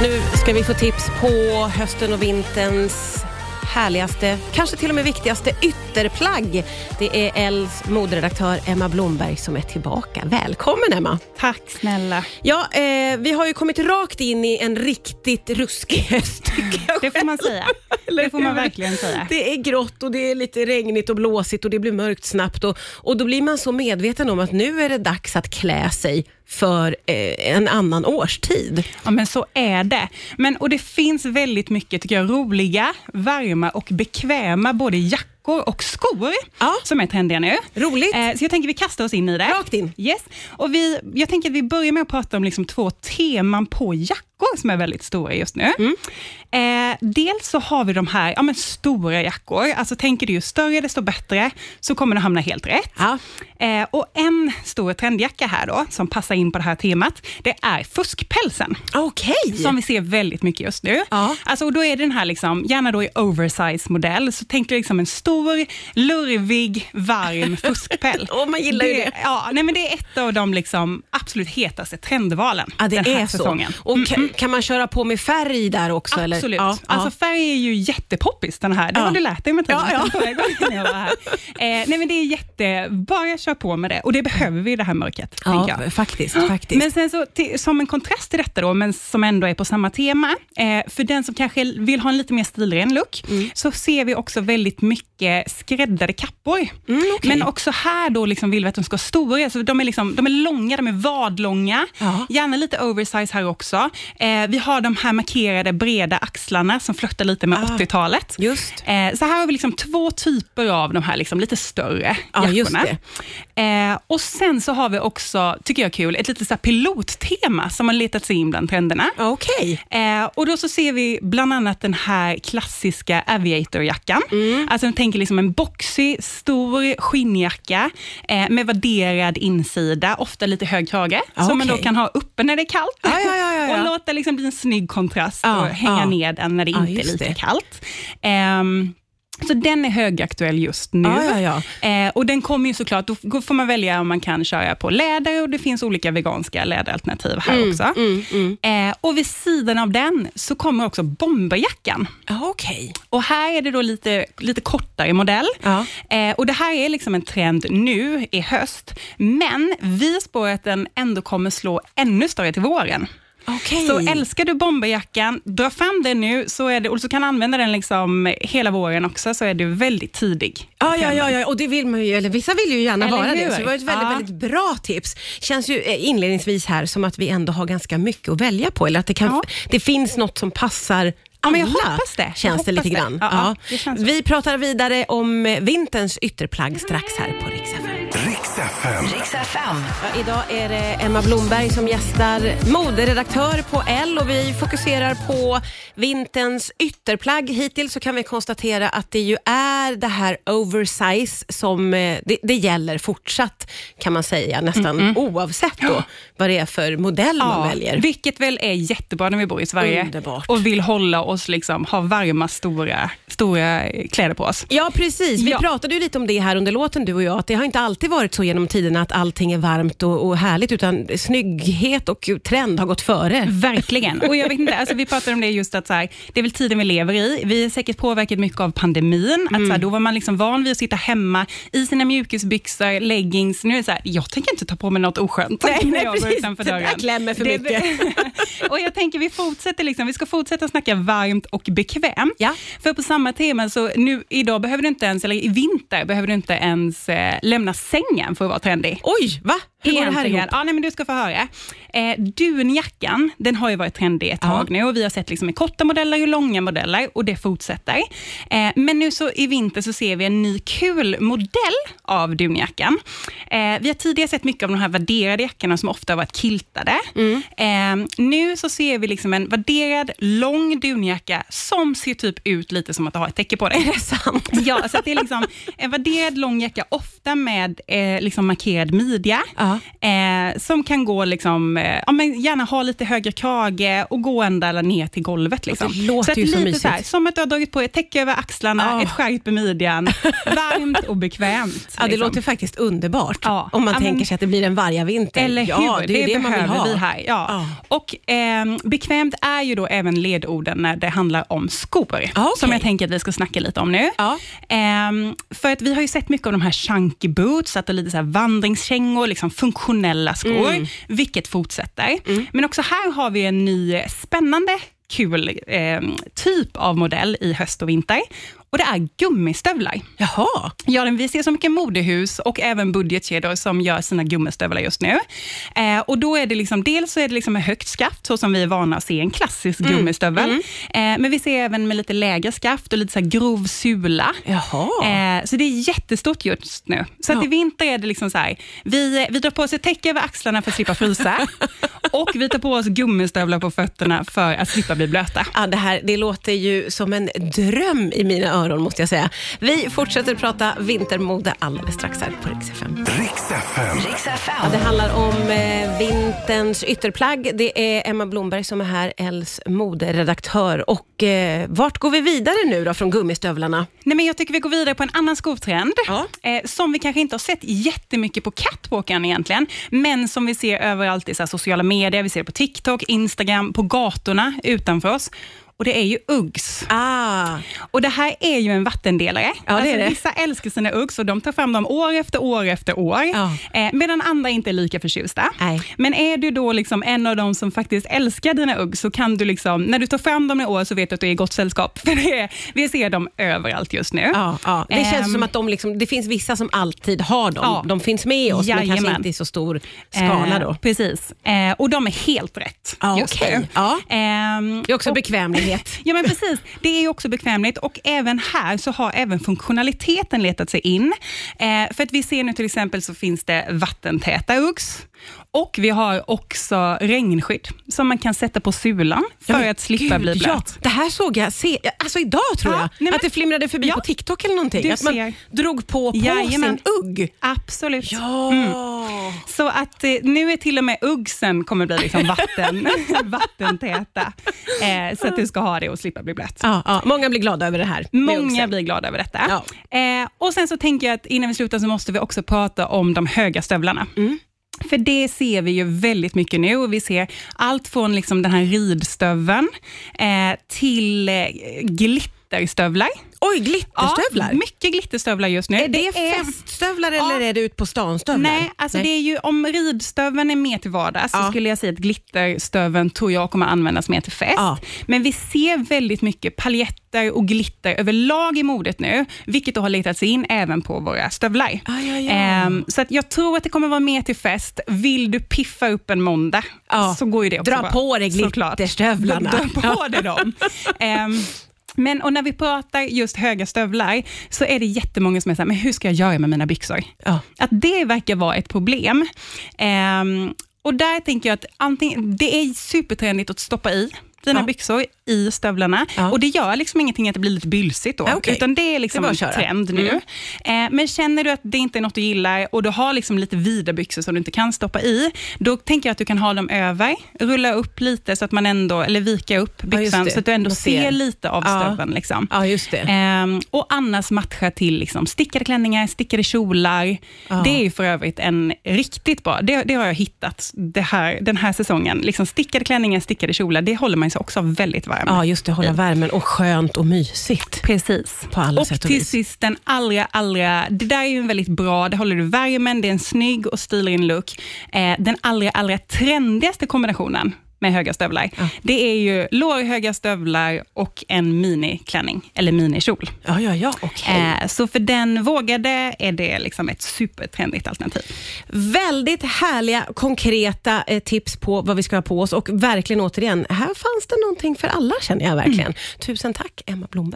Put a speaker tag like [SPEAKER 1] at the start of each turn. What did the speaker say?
[SPEAKER 1] Nu ska vi få tips på hösten och vinterns härligaste, kanske till och med viktigaste ytterplagg. Det är Els moderedaktör Emma Blomberg som är tillbaka. Välkommen Emma!
[SPEAKER 2] Tack snälla.
[SPEAKER 1] Ja, eh, vi har ju kommit rakt in i en riktigt ruskig höst
[SPEAKER 2] Det får man säga.
[SPEAKER 1] Eller
[SPEAKER 2] Det får man verkligen säga.
[SPEAKER 1] Det är grått och det är lite regnigt och blåsigt och det blir mörkt snabbt och, och då blir man så medveten om att nu är det dags att klä sig för eh, en annan årstid.
[SPEAKER 2] Ja, men så är det. Men, och det finns väldigt mycket tycker jag, roliga, varma och bekväma både jackor och skor
[SPEAKER 1] Ja.
[SPEAKER 2] som är trendiga nu.
[SPEAKER 1] Roligt.
[SPEAKER 2] Eh, så jag tänker vi kastar oss in i det.
[SPEAKER 1] Rakt in.
[SPEAKER 2] Yes. Och vi, jag tänker att vi börjar med att prata om liksom två teman på jackor som är väldigt stora just nu.
[SPEAKER 1] Mm.
[SPEAKER 2] Eh, dels så har vi de här ja, men stora jackor. Alltså tänker du ju större desto bättre, så kommer du hamna helt rätt.
[SPEAKER 1] Ja.
[SPEAKER 2] Eh, och en stor trendjacka här då, som passar in på det här temat, det är fuskpälsen.
[SPEAKER 1] Okej.
[SPEAKER 2] Som vi ser väldigt mycket just nu.
[SPEAKER 1] Ja.
[SPEAKER 2] Alltså, och då är det den här, liksom, gärna då i oversize-modell, så tänk dig liksom en stor, lurvig, varm fuskpäll.
[SPEAKER 1] Åh, man gillar ju det.
[SPEAKER 2] Ja, nej, men det är ett av de liksom, absolut hetaste trendvalen
[SPEAKER 1] Ja, det
[SPEAKER 2] den här
[SPEAKER 1] är
[SPEAKER 2] säsongen.
[SPEAKER 1] så. Och kan, kan man köra på med färg där också? Eller?
[SPEAKER 2] Absolut.
[SPEAKER 1] Ja,
[SPEAKER 2] Alltså
[SPEAKER 1] ja.
[SPEAKER 2] färg är ju jättepoppis den här. Det
[SPEAKER 1] Ja.
[SPEAKER 2] har du lärt dig med tiden.
[SPEAKER 1] Ja, ja.
[SPEAKER 2] förra gången jag var här. Eh, nej men det är jätte, bara kör på med det. Och det behöver vi i det här mörkret. tänker jag.
[SPEAKER 1] ja faktiskt. faktiskt.
[SPEAKER 2] Men sen så, till, som en kontrast till detta då, men som ändå är på samma tema, eh, för den som kanske vill ha en lite mer stilren look,
[SPEAKER 1] Mm.
[SPEAKER 2] så ser vi också väldigt mycket skräddade kappor.
[SPEAKER 1] Mm, okej.
[SPEAKER 2] Men också här då liksom vill vi att de ska vara stora, så de är, liksom, de är långa, de är vadlånga,
[SPEAKER 1] Ja.
[SPEAKER 2] gärna lite oversize här också. Eh, vi har de här markerade breda axlarna som flörtar lite med
[SPEAKER 1] Ah.
[SPEAKER 2] 80-talet.
[SPEAKER 1] Just.
[SPEAKER 2] Eh, så här har vi liksom två typer av de här liksom lite större
[SPEAKER 1] Ja,
[SPEAKER 2] jackorna. Eh, och Sen så har vi också, tycker jag kul, ett litet så pilottema som har letat sig in bland trenderna.
[SPEAKER 1] Okej.
[SPEAKER 2] Eh, och Då så ser vi bland annat den här klassiska aviatorjackan.
[SPEAKER 1] Mm.
[SPEAKER 2] Alltså jag tänker liksom en boxig, stor skinnjacka eh, med vadderad insida, ofta lite hög krage,
[SPEAKER 1] Ah,
[SPEAKER 2] som man då kan ha uppe när det är kallt.
[SPEAKER 1] Ja, ja, ja, ja,
[SPEAKER 2] och låta liksom bli en snygg kontrast
[SPEAKER 1] Ja,
[SPEAKER 2] och hänga
[SPEAKER 1] ja.
[SPEAKER 2] ner den när det inte är lika
[SPEAKER 1] det.
[SPEAKER 2] kallt. Så den är högaktuell just nu.
[SPEAKER 1] Ja, ja,
[SPEAKER 2] Eh, och den kommer ju såklart, då får man välja om man kan köra på läder och det finns olika veganska läderalternativ här också.
[SPEAKER 1] Mm, mm.
[SPEAKER 2] Eh, och vid sidan av den så kommer också bomberjackan.
[SPEAKER 1] Ja, Okej.
[SPEAKER 2] Och här är det då lite, lite kortare modell.
[SPEAKER 1] Ja.
[SPEAKER 2] Eh, och Det här är liksom en trend nu i höst, men vi spår att den ändå kommer slå ännu större till våren.
[SPEAKER 1] Okej.
[SPEAKER 2] Så älskar du bomberjackan, dra fram den nu så är det, och så kan använda den liksom hela våren också, så är du väldigt tidig.
[SPEAKER 1] Ja, ja, ja, ja, och det vill man ju, eller vissa vill ju gärna
[SPEAKER 2] Eller
[SPEAKER 1] vara
[SPEAKER 2] hur?
[SPEAKER 1] det. Så det var ett väldigt,
[SPEAKER 2] Ja.
[SPEAKER 1] väldigt bra tips. Känns ju eh, inledningsvis här som att vi ändå har ganska mycket att välja på, eller att det, kan,
[SPEAKER 2] Ja.
[SPEAKER 1] det finns något som passar alla,
[SPEAKER 2] hoppas det. Jag
[SPEAKER 1] Känns det lite
[SPEAKER 2] det.
[SPEAKER 1] grann.
[SPEAKER 2] Ja, ja, det.
[SPEAKER 1] Vi pratar vidare om vinterns ytterplagg strax här på Rix FM.
[SPEAKER 3] Riks FM.
[SPEAKER 1] Ja, idag är det Emma Blomberg som gästar, moderedaktör på L och vi fokuserar på vinterns ytterplagg. Hittills så kan vi konstatera att det ju är det här oversize som eh, det, det gäller fortsatt kan man säga nästan oavsett då vad det är för modell man väljer.
[SPEAKER 2] Vilket väl är jättebra när vi bor i Sverige
[SPEAKER 1] Underbart.
[SPEAKER 2] och vill hålla oss, liksom, ha varma, stora, stora kläder på oss.
[SPEAKER 1] Ja, precis. Vi
[SPEAKER 2] Ja.
[SPEAKER 1] pratade ju lite om det här under låten du och jag, att det har inte alltid varit så genom tiderna att allting är varmt och, och härligt, utan snygghet och trend har gått före.
[SPEAKER 2] Verkligen. Och jag vet inte, alltså vi pratade om det just att så här, det är väl tiden vi lever i. Vi är säkert påverkat mycket av pandemin. Att så här, då var man liksom van vid att sitta hemma i sina mjukisbyxor, leggings. Nu är det så här, jag tänker inte ta på mig något oskönt
[SPEAKER 1] Nej,
[SPEAKER 2] när
[SPEAKER 1] nej,
[SPEAKER 2] jag går
[SPEAKER 1] precis.
[SPEAKER 2] utanför
[SPEAKER 1] Det där
[SPEAKER 2] dörren.
[SPEAKER 1] klämmer för
[SPEAKER 2] Det-
[SPEAKER 1] mycket.
[SPEAKER 2] och jag tänker vi fortsätter liksom, vi ska fortsätta snacka varmt och bekvämt.
[SPEAKER 1] Ja.
[SPEAKER 2] För på samma tema, så nu idag behöver du inte ens, eller i vinter behöver du inte ens eh, lämna sängen för att vara trendig.
[SPEAKER 1] Oj, va? Hur
[SPEAKER 2] Egentligen. Ja, nej, men du ska få höra. Eh, dunjackan, den har ju varit trendig ett tag nu och vi har sett liksom korta modeller och långa modeller och det fortsätter. Eh, men nu så i vinter så ser vi en ny kul modell av dunjackan. Eh, vi har tidigare sett mycket av de här värderade jackorna som ofta har varit kiltade.
[SPEAKER 1] Mm.
[SPEAKER 2] Eh, nu så ser vi liksom en värderad lång dunjacka som ser typ ut lite som att ha ett täcke på dig.
[SPEAKER 1] Är det sant?
[SPEAKER 2] Ja, så det är liksom en värderad lång jacka, ofta med eh, liksom markerad midja.
[SPEAKER 1] Ja.
[SPEAKER 2] Eh, som kan gå, liksom, eh, ja, men gärna ha lite högre krage och gå ända ner till golvet. Liksom.
[SPEAKER 1] Det låter
[SPEAKER 2] att
[SPEAKER 1] ju så mysigt.
[SPEAKER 2] så här, som att du har dragit på ett täcke över axlarna,
[SPEAKER 1] Ja.
[SPEAKER 2] ett skärp i midjan, varmt och bekvämt.
[SPEAKER 1] Ja, det
[SPEAKER 2] liksom.
[SPEAKER 1] låter faktiskt underbart.
[SPEAKER 2] Ja.
[SPEAKER 1] Om man
[SPEAKER 2] Ja,
[SPEAKER 1] tänker sig att det blir en vargavinter.
[SPEAKER 2] Eller hur?
[SPEAKER 1] ja, det det, vill
[SPEAKER 2] behöver
[SPEAKER 1] ha.
[SPEAKER 2] vi här. Ja.
[SPEAKER 1] Ja.
[SPEAKER 2] Och ehm, Bekvämt är ju då även ledorden när det handlar om skor,
[SPEAKER 1] okej.
[SPEAKER 2] som jag tänker att vi ska snacka lite om nu. Ehm, för att vi har ju sett mycket av de här chunky boots, att det är lite så vandringskängor, liksom funktionella skor,
[SPEAKER 1] Mm.
[SPEAKER 2] vilket fortsätter. Men också här har vi en ny spännande kul eh, typ av modell i höst och vinter. Och Det är gummistövlar.
[SPEAKER 1] Jaha.
[SPEAKER 2] Ja, vi ser så mycket modehus och även budgetkedjor som gör sina gummistövlar just nu. Eh, och då är det liksom, dels så är det liksom med högt skaft, så som vi är vana att se en klassisk gummistövel. Eh, men vi ser även med lite lägre skaft och lite så grov sula.
[SPEAKER 1] Jaha.
[SPEAKER 2] Eh, så det är jättestort just nu. Så att
[SPEAKER 1] Ja.
[SPEAKER 2] i vinter är det liksom så här, vi, vi drar på oss ett täcke över axlarna för att slippa frysa. och vi tar på oss gummistövlar på fötterna för att slippa bli blöta.
[SPEAKER 1] Ja, det, här, det låter ju som en dröm i mina öron måste jag säga. Vi fortsätter prata vintermode alldeles strax här på Rix FM. Ja, det handlar om eh, vinterns ytterplagg. Det är Emma Blomberg som är här, Els moderedaktör. Och eh, vart går vi vidare nu då från gummistövlarna?
[SPEAKER 2] Nej, men jag tycker vi går vidare på en annan skotrend,
[SPEAKER 1] Ja.
[SPEAKER 2] eh, som vi kanske inte har sett jättemycket på catwalken egentligen, men som vi ser överallt i så här, sociala medier, vi ser det på TikTok, Instagram, på gatorna utanför oss. Och det är ju Uggs.
[SPEAKER 1] Ah,
[SPEAKER 2] Och det här är ju en vattendelare.
[SPEAKER 1] Ja, det är det.
[SPEAKER 2] Vissa älskar sina Uggs och de tar fram dem år efter år efter år,
[SPEAKER 1] Ja.
[SPEAKER 2] eh, medan andra inte är lika förtjusta.
[SPEAKER 1] Nej.
[SPEAKER 2] Men är du då liksom en av de som faktiskt älskar dina Uggs, så kan du liksom, när du tar fram dem i år, så vet du att du är i gott sällskap. För det är, vi ser dem överallt just nu.
[SPEAKER 1] ja, ja. Det känns
[SPEAKER 2] Ehm.
[SPEAKER 1] som att de liksom, det finns vissa som alltid har dem.
[SPEAKER 2] Ja.
[SPEAKER 1] De finns med oss, men kanske
[SPEAKER 2] Jajamän.
[SPEAKER 1] inte i så stor skala då.
[SPEAKER 2] Eh, precis. Eh, och de är helt rätt
[SPEAKER 1] Ja,
[SPEAKER 2] just
[SPEAKER 1] okej.
[SPEAKER 2] nu.
[SPEAKER 1] Ja.
[SPEAKER 2] Ehm,
[SPEAKER 1] Det är också
[SPEAKER 2] och-
[SPEAKER 1] bekvämlighet.
[SPEAKER 2] Ja, men precis. Det är ju också bekvämligt och även här så har även funktionaliteten letat sig in. Eh, för att vi ser nu till exempel så finns det vattentäta Uggs och vi har också regnskydd som man kan sätta på sulan för
[SPEAKER 1] Ja,
[SPEAKER 2] att slippa
[SPEAKER 1] gud,
[SPEAKER 2] bli blöt.
[SPEAKER 1] Ja, det här såg jag se, alltså idag tror
[SPEAKER 2] Ja,
[SPEAKER 1] jag,
[SPEAKER 2] nej, men-
[SPEAKER 1] att det flimrade förbi på TikTok eller någonting.
[SPEAKER 2] Du
[SPEAKER 1] att man
[SPEAKER 2] ser.
[SPEAKER 1] drog på, på
[SPEAKER 2] Jajamän.
[SPEAKER 1] sin ugg.
[SPEAKER 2] Absolut.
[SPEAKER 1] Ja.
[SPEAKER 2] Så att eh, nu är till och med uggsen kommer bli liksom vatten, vattentäta. Eh, så att du ska ha det och slippa bli blöt.
[SPEAKER 1] Ja. Många blir glada över det här.
[SPEAKER 2] Många blir glada över detta. Eh, och Sen så tänker jag att innan vi slutar så måste vi också prata om de höga stövlarna.
[SPEAKER 1] Mm.
[SPEAKER 2] För det ser vi ju väldigt mycket nu och vi ser allt från liksom den här ridstöveln eh, till eh, glitterstövlar.
[SPEAKER 1] Oj, glitterstövlar.
[SPEAKER 2] Ja, mycket glitterstövlar just nu.
[SPEAKER 1] är det, feststövlar eller är det ut på stan-stövlar?
[SPEAKER 2] Nej, alltså det är ju om ridstöveln är mer till vardags så
[SPEAKER 1] Ja.
[SPEAKER 2] skulle jag säga att glitterstöveln tror jag kommer användas mer till fest.
[SPEAKER 1] Ja.
[SPEAKER 2] Men vi ser väldigt mycket paljetter och glitter överlag i modet nu, vilket då har letats in även på våra stövlar.
[SPEAKER 1] Ja, ja.
[SPEAKER 2] Ehm, så att jag tror att det kommer vara mer till fest. Vill du piffa upp en måndag
[SPEAKER 1] Ja.
[SPEAKER 2] så går ju det också
[SPEAKER 1] Dra
[SPEAKER 2] bra.
[SPEAKER 1] på dig glitterstövlarna.
[SPEAKER 2] Dra på dig dem. Ehm, men och när vi pratar just höga stövlar, så är det jättemånga som är så här, men hur ska jag göra med mina byxor?
[SPEAKER 1] Ja.
[SPEAKER 2] Att det verkar vara ett problem. Ehm, och där tänker jag att antingen, det är supertrendigt att stoppa i dina
[SPEAKER 1] Ja.
[SPEAKER 2] byxor i stövlarna.
[SPEAKER 1] Ja.
[SPEAKER 2] Och det gör liksom ingenting att det blir lite bylsigt då,
[SPEAKER 1] Ja, okej.
[SPEAKER 2] utan det är
[SPEAKER 1] Det är
[SPEAKER 2] liksom
[SPEAKER 1] bara
[SPEAKER 2] en trend nu.
[SPEAKER 1] Mm.
[SPEAKER 2] Eh, men känner du att det inte är något du gillar och du har liksom lite vida byxor som du inte kan stoppa i, då tänker jag att du kan ha dem över, rulla upp lite så att man ändå, eller vika upp
[SPEAKER 1] Ja,
[SPEAKER 2] byxan
[SPEAKER 1] det.
[SPEAKER 2] så att du ändå
[SPEAKER 1] ser.
[SPEAKER 2] ser lite av
[SPEAKER 1] Ja.
[SPEAKER 2] stöveln. Liksom.
[SPEAKER 1] ja, just det.
[SPEAKER 2] Ehm, och annars matcha till liksom stickade klänningar, stickade kjolar.
[SPEAKER 1] Ja.
[SPEAKER 2] Det är för övrigt en riktigt bra, det, det har jag hittat det här, den här säsongen. Liksom stickade klänningar, stickade kjolar, det håller man sig också väldigt varm.
[SPEAKER 1] Ja, just det. Hålla värmen och skönt och mysigt.
[SPEAKER 2] Precis.
[SPEAKER 1] På alla
[SPEAKER 2] och
[SPEAKER 1] sätt och
[SPEAKER 2] till
[SPEAKER 1] vis.
[SPEAKER 2] sist den allra, allra, det där är ju en väldigt bra, det håller du värmen, det är en snygg och stilren look. Eh, den allra, allra trendigaste kombinationen med höga stövlar,
[SPEAKER 1] Ja.
[SPEAKER 2] det är ju lårhöga stövlar och en miniklänning, eller minikjol.
[SPEAKER 1] Ja, ja, ja. Okej.
[SPEAKER 2] Eh, så för den vågade är det liksom ett supertrendigt alternativ.
[SPEAKER 1] Väldigt härliga, konkreta eh, tips på vad vi ska ha på oss och verkligen återigen, här fanns det någonting för alla känner jag verkligen. Tusen tack Emma Blomberg.